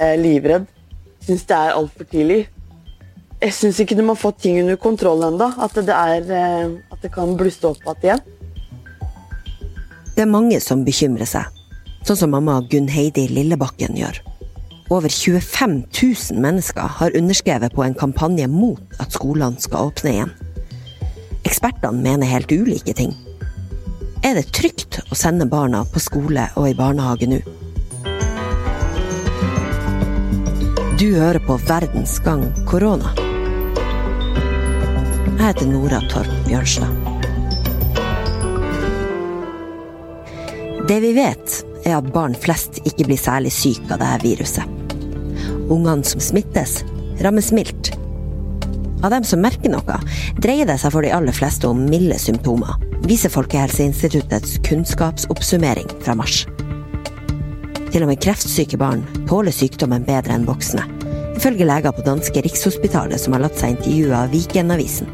Jeg er livredd. Syns det er altfor tidlig. Jeg syns ikke de har fått ting under kontroll ennå. At, det er, eh, at det kan blusse opp igjen. Det er mange som bekymrer seg, sånn som mamma Gunn Heidi Lillebakken gjør. Over 25 000 mennesker har underskrevet på en kampanje mot at skolene skal åpne igjen. Ekspertene mener helt ulike ting. Er det trygt å sende barna på skole og i barnehage nå? Du hører på Verdens gang korona. Jeg heter Nora Torp Bjørnstad. Det vi vet, er at barn flest ikke blir særlig syke av dette viruset. Ungene som smittes, rammes mildt. Av dem som merker noe, dreier det seg for de aller fleste om milde symptomer, viser Folkehelseinstituttets kunnskapsoppsummering fra mars. Til og med kreftsyke barn tåler sykdommen bedre enn voksne, ifølge leger på danske Rikshospitalet som har latt seg intervjue av Vikenavisen.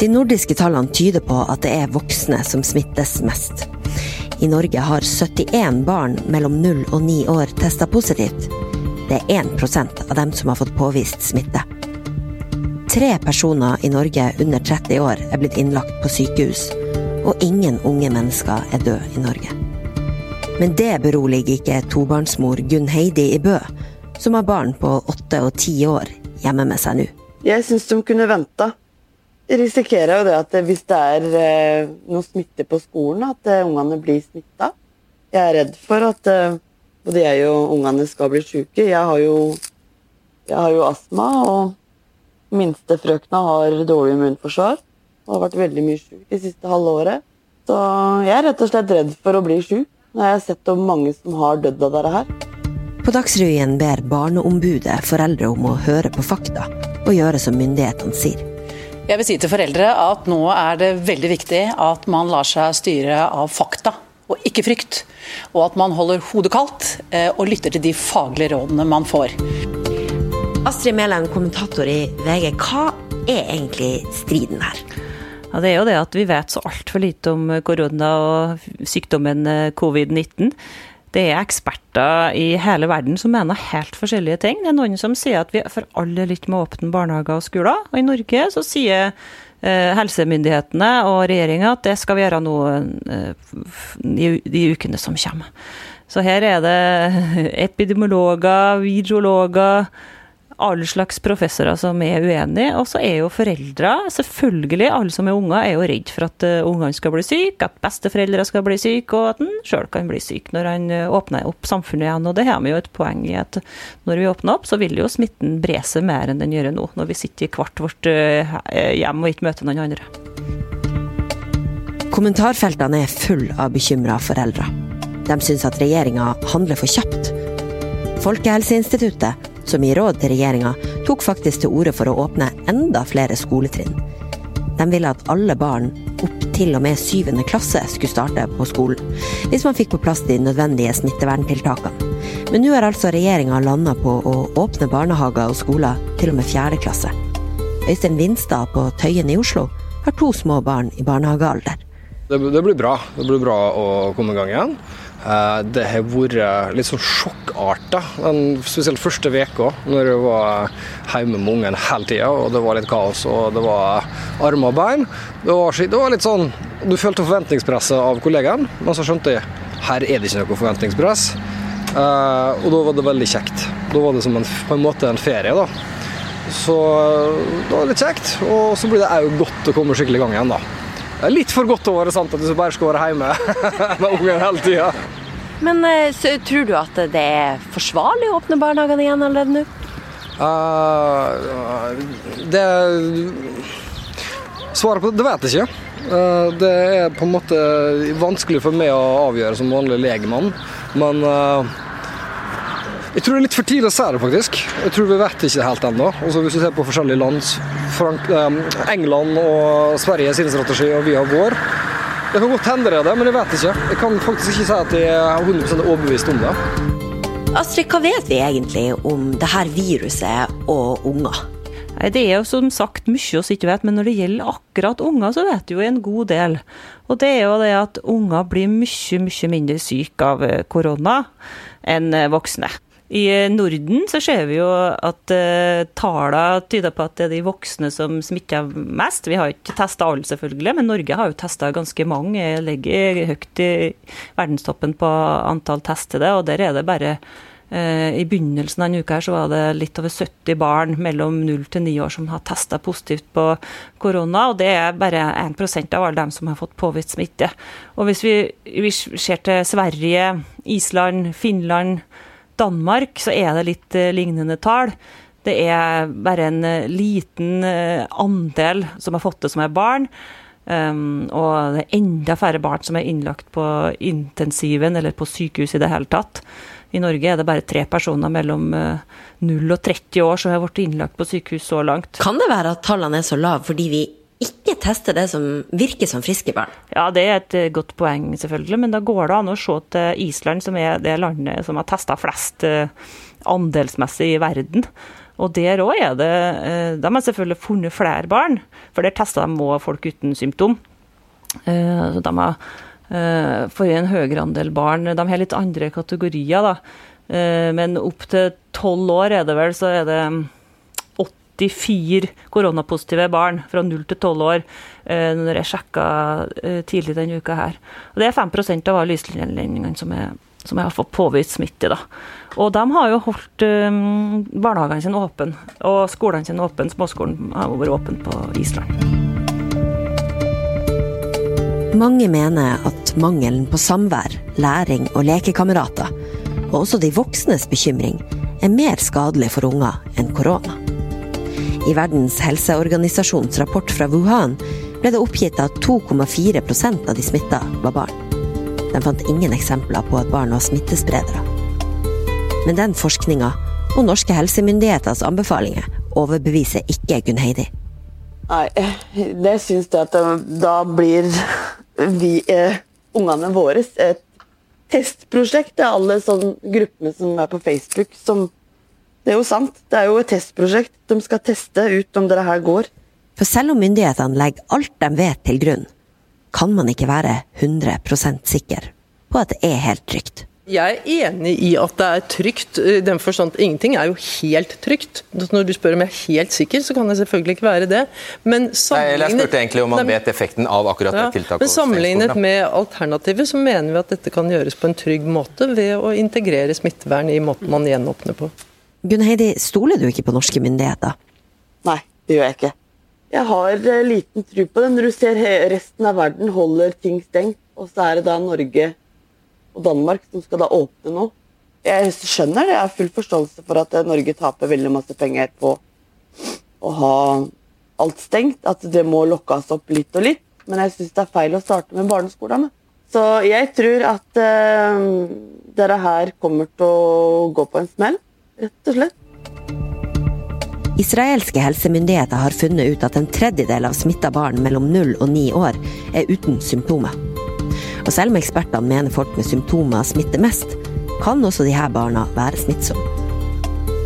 De nordiske tallene tyder på at det er voksne som smittes mest. I Norge har 71 barn mellom 0 og 9 år testa positivt. Det er 1% av dem som har fått påvist smitte. Tre personer i Norge under 30 år er blitt innlagt på sykehus, og ingen unge mennesker er døde i Norge. Men det beroliger ikke tobarnsmor Gunn Heidi i Bø, som har barn på åtte og ti år hjemme med seg nå. Jeg syns de kunne venta risikerer jo det at hvis det er eh, noe smitte på skolen, at eh, ungene blir smitta. Jeg er redd for at eh, både jeg og ungene skal bli syke. Jeg har jo, jeg har jo astma, og minste frøkna har dårlig immunforsvar. Og har vært veldig mye sjuk de siste halve året. Så jeg er rett og slett redd for å bli sjuk, når jeg har sett om mange som har dødd av dette her. På Dagsrevyen ber Barneombudet foreldre om å høre på fakta og gjøre som myndighetene sier. Jeg vil si til foreldre at nå er det veldig viktig at man lar seg styre av fakta og ikke frykt. Og at man holder hodet kaldt eh, og lytter til de faglige rådene man får. Astrid Mæland, kommentator i VG. Hva er egentlig striden her? Ja, det er jo det at vi vet så altfor lite om korona og sykdommen eh, covid-19. Det er eksperter i hele verden som mener helt forskjellige ting. Det er noen som sier at vi for alle litt må åpne barnehager og skoler. Og i Norge så sier eh, helsemyndighetene og regjeringa at det skal vi gjøre nå eh, de ukene som kommer. Så her er det epidemiologer, virologer, alle slags professorer som er uenige. Og så er jo foreldre, selvfølgelig, alle som er unger, er jo redd for at uh, ungene skal bli syke, at besteforeldre skal bli syke, og at en sjøl kan bli syk når han uh, åpner opp samfunnet igjen. Og det har vi jo et poeng i at når vi åpner opp, så vil jo smitten bre seg mer enn den gjør nå, når vi sitter i hvert vårt uh, hjem og ikke møter noen andre. Kommentarfeltene er full av bekymra foreldre. De syns at regjeringa handler for kjapt. Folkehelseinstituttet som gir råd til regjeringa, tok faktisk til orde for å åpne enda flere skoletrinn. De ville at alle barn opp til og med syvende klasse skulle starte på skolen, hvis man fikk på plass de nødvendige smitteverntiltakene. Men nå har altså regjeringa landa på å åpne barnehager og skoler til og med fjerde klasse. Øystein Vinstad på Tøyen i Oslo har to små barn i barnehagealder. Det blir bra. Det blir bra å komme i gang igjen. Eh, det har vært litt sånn sjokkarta, den spesielt første veka når jeg var hjemme med ungen hele tida og det var litt kaos og det var armer og bein. Det var, det var litt sånn Du følte forventningspresset av kollegaen, men så skjønte jeg her er det ikke noe forventningspress. Uh, og da var det veldig kjekt. Da var det som en, på en måte en ferie. da. Så det var litt kjekt. Og så blir det òg godt å komme skikkelig i gang igjen, da. Litt for godt å være sant at du bare skal være hjemme med ungen hele tida. Men eh, så, tror du at det er forsvarlig å åpne barnehagene igjen allerede nå? Uh, det Svaret på det, det vet jeg ikke. Uh, det er på en måte vanskelig for meg å avgjøre som vanlig legemann. Men uh, jeg tror det er litt for tidlig å si det, faktisk. Jeg tror vi vet ikke det helt ennå. Også hvis du ser på forskjellige land, Frank, eh, England og Sverige sin strategi, og vi har vår. Det kan godt hende det er det, men jeg vet ikke. Jeg kan faktisk ikke si at jeg er 100 overbevist om det. Astrid, hva vet vi egentlig om det her viruset og unger? Det er jo som sagt mye vi ikke vet, men når det gjelder akkurat unger, så vet vi jo en god del. Og det er jo det at unger blir mye, mye mindre syke av korona enn voksne. I Norden så ser vi jo at uh, tallene tyder på at det er de voksne som smitter mest. Vi har ikke testa alle, selvfølgelig, men Norge har jo testa ganske mange. Jeg ligger høyt i verdenstoppen på antall testede, og der er det bare uh, I begynnelsen av denne uka her så var det litt over 70 barn mellom 0 til 9 år som har testa positivt på korona, og det er bare 1% av alle dem som har fått påvist smitte. Og hvis vi, vi ser til Sverige, Island, Finland Danmark så er det litt uh, lignende tall. Det er bare en uh, liten uh, andel som har fått det som er barn. Um, og det er enda færre barn som er innlagt på intensiven eller på sykehus i det hele tatt. I Norge er det bare tre personer mellom 0 og 30 år som har blitt innlagt på sykehus så langt. Kan det være at tallene er så lave fordi vi ikke teste det som virker som friske barn? Ja, det er et eh, godt poeng, selvfølgelig. Men da går det an å se til Island, som er det landet som har testa flest eh, andelsmessig i verden. Og der òg er det eh, De har selvfølgelig funnet flere barn, for der testa de òg folk uten symptom. Så de har fått en høyere andel barn. De har litt andre kategorier, da. Men opp til tolv år er det vel, så er det 84 koronapositive barn fra 0 til 12 år eh, når jeg sjekka eh, tidlig denne uka her. Og Det er 5% av alle islendingene som, som har fått påvist smitte. da. Og de har jo holdt um, barnehagene sine åpne, og skolene sine åpne. Småskolen har vært åpen på Island. Mange mener at mangelen på samvær, læring og lekekamerater, og også de voksnes bekymring, er mer skadelig for unger enn korona. I Verdens helseorganisasjons rapport fra Wuhan ble det oppgitt at 2,4% av de smitta var barn. De fant ingen eksempler på at barn var smittespredere. Men den forskninga og norske helsemyndigheters anbefalinger overbeviser ikke Gunn Heidi. Nei, det syns jeg at da blir vi, eh, ungene våre, et testprosjekt. Det er alle sånne gruppene som er på Facebook som det er jo sant. Det er jo et testprosjekt. De skal teste ut om det her går. For selv om myndighetene legger alt de vet til grunn, kan man ikke være 100% sikker på at det er helt trygt. Jeg er enig i at det er trygt. i den forstand at Ingenting er jo helt trygt. Når du spør om jeg er helt sikker, så kan jeg selvfølgelig ikke være det. Men sammenlignet, Nei, jeg spurte egentlig om man vet effekten av akkurat ja, det tiltaket. Men sammenlignet med alternativet, så mener vi at dette kan gjøres på en trygg måte ved å integrere smittevern i måten man gjenåpner på. Gunn Heidi, stoler du ikke på norske myndigheter? Nei, det gjør jeg ikke. Jeg har eh, liten tro på det. Når du ser resten av verden holder ting stengt, og så er det da Norge og Danmark som skal da åpne nå. Jeg skjønner det, jeg har full forståelse for at eh, Norge taper veldig masse penger på å ha alt stengt. At det må lokkes opp litt og litt. Men jeg syns det er feil å starte med barneskolene. Så jeg tror at uh, dere her kommer til å gå på en smell rett og slett. Israelske helsemyndigheter har funnet ut at en tredjedel av smitta barn mellom 0 og 9 år er uten symptomer. Og selv om ekspertene mener folk med symptomer smitter mest, kan også disse barna være smittsomme.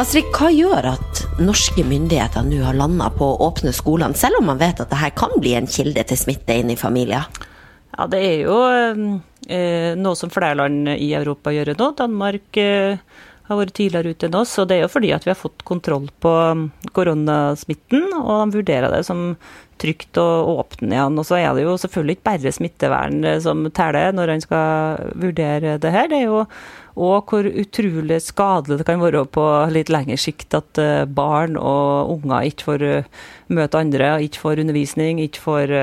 Astrid, hva gjør at norske myndigheter nå har landa på å åpne skolene, selv om man vet at dette kan bli en kilde til smitte inn i familier? Ja, Det er jo eh, noe som flere land i Europa gjør nå. Danmark eh, har vært tidligere ute enn oss. Og det er jo fordi at vi har fått kontroll på um, koronasmitten, og de vurderer det som trygt å åpne igjen. Og så er det jo selvfølgelig ikke bare smittevern eh, som teller når en skal vurdere det her. Det er jo òg hvor utrolig skadelig det kan være på litt lengre sikt at eh, barn og unger ikke får eh, møte andre, ikke får undervisning, ikke får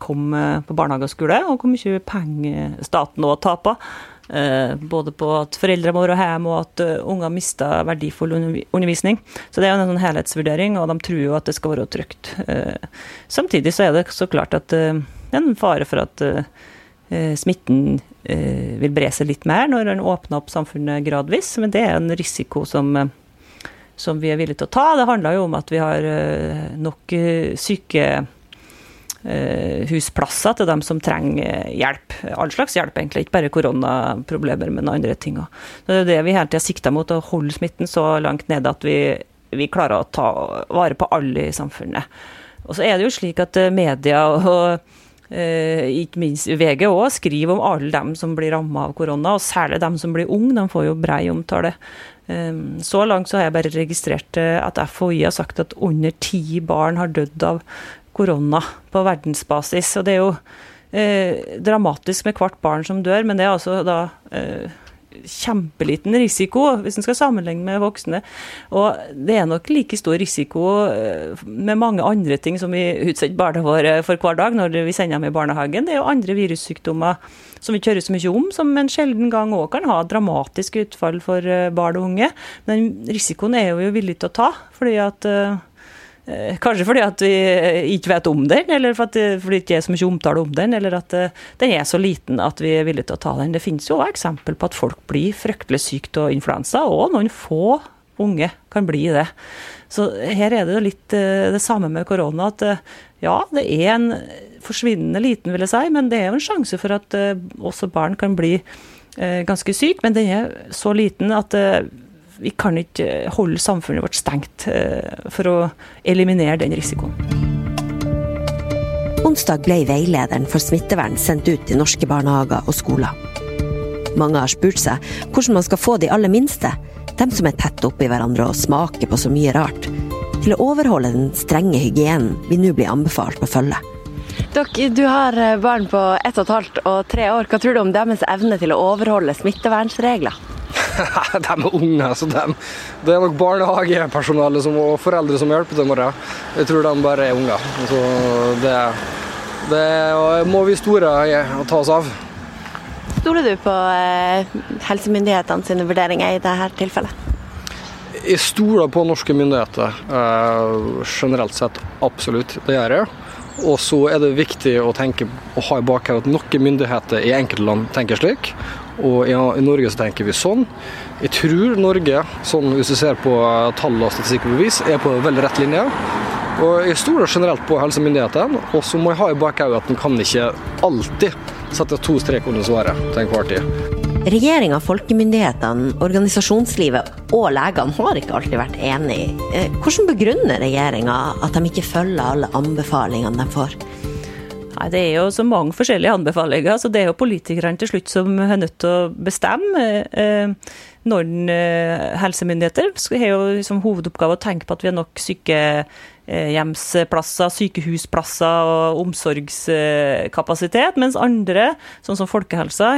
komme på barnehage og skole, og hvor mye penger staten òg taper. Eh, både på at foreldre må være hjemme, og at uh, unger mister verdifull undervisning. Så det er jo en sånn helhetsvurdering, og de tror jo at det skal være trygt. Uh, samtidig så er det så klart at det er en fare for at smitten vil bre seg litt mer når en åpner opp samfunnet gradvis, men det er en risiko som som vi er villige til å ta. Det handler jo om at vi har nok syke Eh, husplasser til dem som trenger hjelp. All slags hjelp, egentlig. Ikke bare koronaproblemer, men andre ting òg. Det er det vi hele tida sikter mot, å holde smitten så langt nede at vi, vi, klarer å ta vare på alle i samfunnet. Og så er det jo slik at eh, media og Eh, ikke minst VG òg skriver om alle dem som blir ramma av korona, og særlig dem som blir unge. De får jo brei omtale. Eh, så langt så har jeg bare registrert eh, at FHI har sagt at under ti barn har dødd av korona på verdensbasis. Og det er jo eh, dramatisk med hvert barn som dør, men det er altså da eh, kjempeliten risiko hvis en skal sammenligne med voksne. Og det er nok like stor risiko eh, med mange andre ting som vi utsetter barna våre for hver dag når vi sender dem i barnehagen. Det er jo andre virussykdommer som vi ikke så mye om, som en sjelden gang òg kan ha dramatiske utfall for eh, barn og unge. Men risikoen er jo villig til å ta, fordi at Eh, kanskje fordi at vi ikke vet om den, eller fordi det ikke er så mye omtale om den, eller at eh, den er så liten at vi er villige til å ta den. Det finnes jo eksempel på at folk blir fryktelig syke av influensa, og noen få unge kan bli det. Så her er det litt eh, det samme med korona. At ja, det er en forsvinnende liten, vil jeg si, men det er jo en sjanse for at også barn kan bli ganske syke. Men den er så liten at vi kan ikke holde samfunnet vårt stengt eh, for å eliminere den risikoen. Onsdag ble veilederen for smittevern sendt ut til norske barnehager og skoler. Mange har spurt seg hvordan man skal få de aller minste, dem som er tett oppi hverandre og smaker på så mye rart, til å overholde den strenge hygienen vi nå blir anbefalt å følge. Dere, du har eh, barn på ett og et halvt og 3 år. Hva tror du om deres evne til å overholde smittevernsregler? de er unge, så de, det er nok barnehagepersonale og foreldre som hjelper dem. Jeg tror de bare er unger. Så det, det må vi store ta oss av. Stoler du på eh, helsemyndighetene sine vurderinger i dette tilfellet? Jeg stoler på norske myndigheter eh, generelt sett, absolutt. Det gjør jeg. Og så er det viktig å tenke å ha i bakhodet at noen myndigheter i enkelte land tenker slik, og i, Norge så tenker vi sånn. Jeg tror Norge, sånn hvis du ser på tall og statistikk og bevis, er på veldig rett linje. Og Jeg stoler generelt på helsemyndighetene, og så må jeg ha i bakhodet at en kan ikke alltid sette to strek under svaret til enhver tid. Regjeringa, folkemyndighetene, organisasjonslivet og legene har ikke alltid vært enige. Eh, hvordan begrunner regjeringa at de ikke følger alle anbefalingene de får? Nei, Det er jo så mange forskjellige anbefalinger, så det er jo politikerne til slutt som er nødt til å bestemme. Eh, Noen eh, helsemyndigheter har jo som hovedoppgave å tenke på at vi har nok sykehjemsplasser, sykehusplasser og omsorgskapasitet, mens andre, sånn som folkehelsa,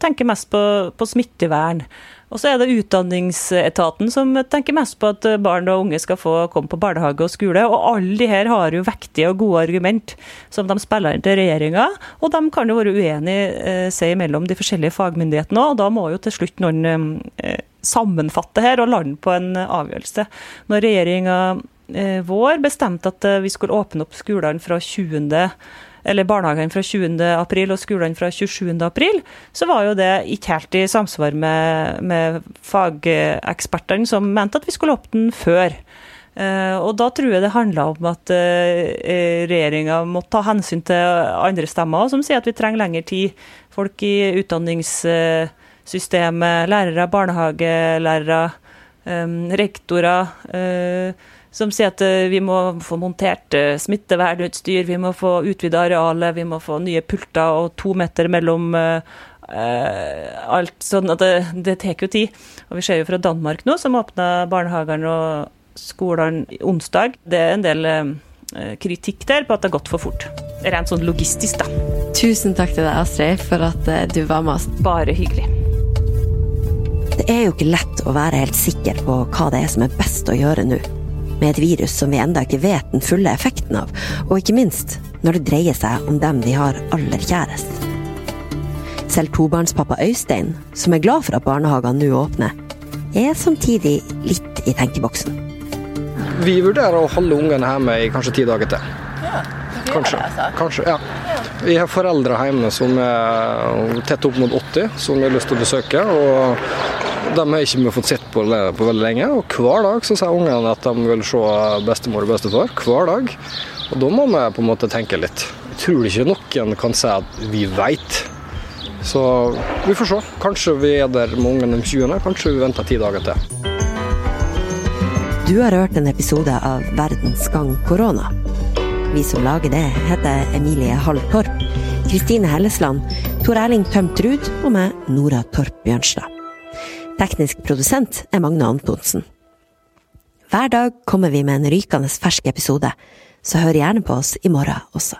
tenker mest på, på smittevern. Og så er det utdanningsetaten som tenker mest på at barn og unge skal få komme på barnehage og skole. Og alle de her har jo vektige og gode argument som de spiller inn til regjeringa. Og de kan jo være uenige eh, seg imellom de forskjellige fagmyndighetene òg. Og da må jo til slutt noen eh, sammenfatte her og lande på en avgjørelse. Når regjeringa eh, vår bestemte at vi skulle åpne opp skolene fra 20 eller barnehagene fra 20. april og skolene fra 27. april, så var jo det ikke helt i samsvar med, med fagekspertene som mente at vi skulle åpne før. Uh, og da tror jeg det handla om at uh, regjeringa må ta hensyn til andre stemmer som sier at vi trenger lengre tid. Folk i utdanningssystemet, lærere, barnehagelærere, rektorer. Som sier at eh, vi må få montert eh, smittevernutstyr, vi må få utvida arealet, vi må få nye pulter og to meter mellom uh, alt. Sånn at det, det tar jo tid. Og vi ser jo fra Danmark nå, som åpna barnehagene og skolene onsdag. Det er en del uh, kritikk der på at det har gått for fort. Rent sånn logistisk, da. Tusen takk til deg, Astrid, for at uh, du var med oss. Bare hyggelig. Det er jo ikke lett å være helt sikker på hva det er som er best å gjøre nå med et virus som vi enda ikke vet den fulle effekten av, og ikke minst når det dreier seg om dem vi har aller kjærest. Selv tobarnspappa Øystein, som er glad for at barnehagene nå åpner, er samtidig litt i tenkeboksen. Vi vurderer å holde ungene hjemme i kanskje ti dager til. Ja, kanskje, altså. kanskje, ja. Vi har foreldre hjemme som er tett opp mot 80, som vi har lyst til å besøke. og de har ikke fått sett på, på, veldig lenge. Og hver dag så sier ungene at de vil se bestemor og bestefar. Hver dag. Og da må vi på en måte tenke litt. Jeg tror ikke noen kan si at vi veit. Så vi får se. Kanskje vi er der med ungene om 20., kanskje vi venter ti dager til. Du har hørt en episode av Verdens gang korona. Vi som lager det, heter Emilie Hall Kristine Hellesland, Tor Erling Tømt Ruud og meg, Nora Torp Bjørnstad. Teknisk produsent er Magne Antonsen. Hver dag kommer vi med en rykende fersk episode, så hør gjerne på oss i morgen også.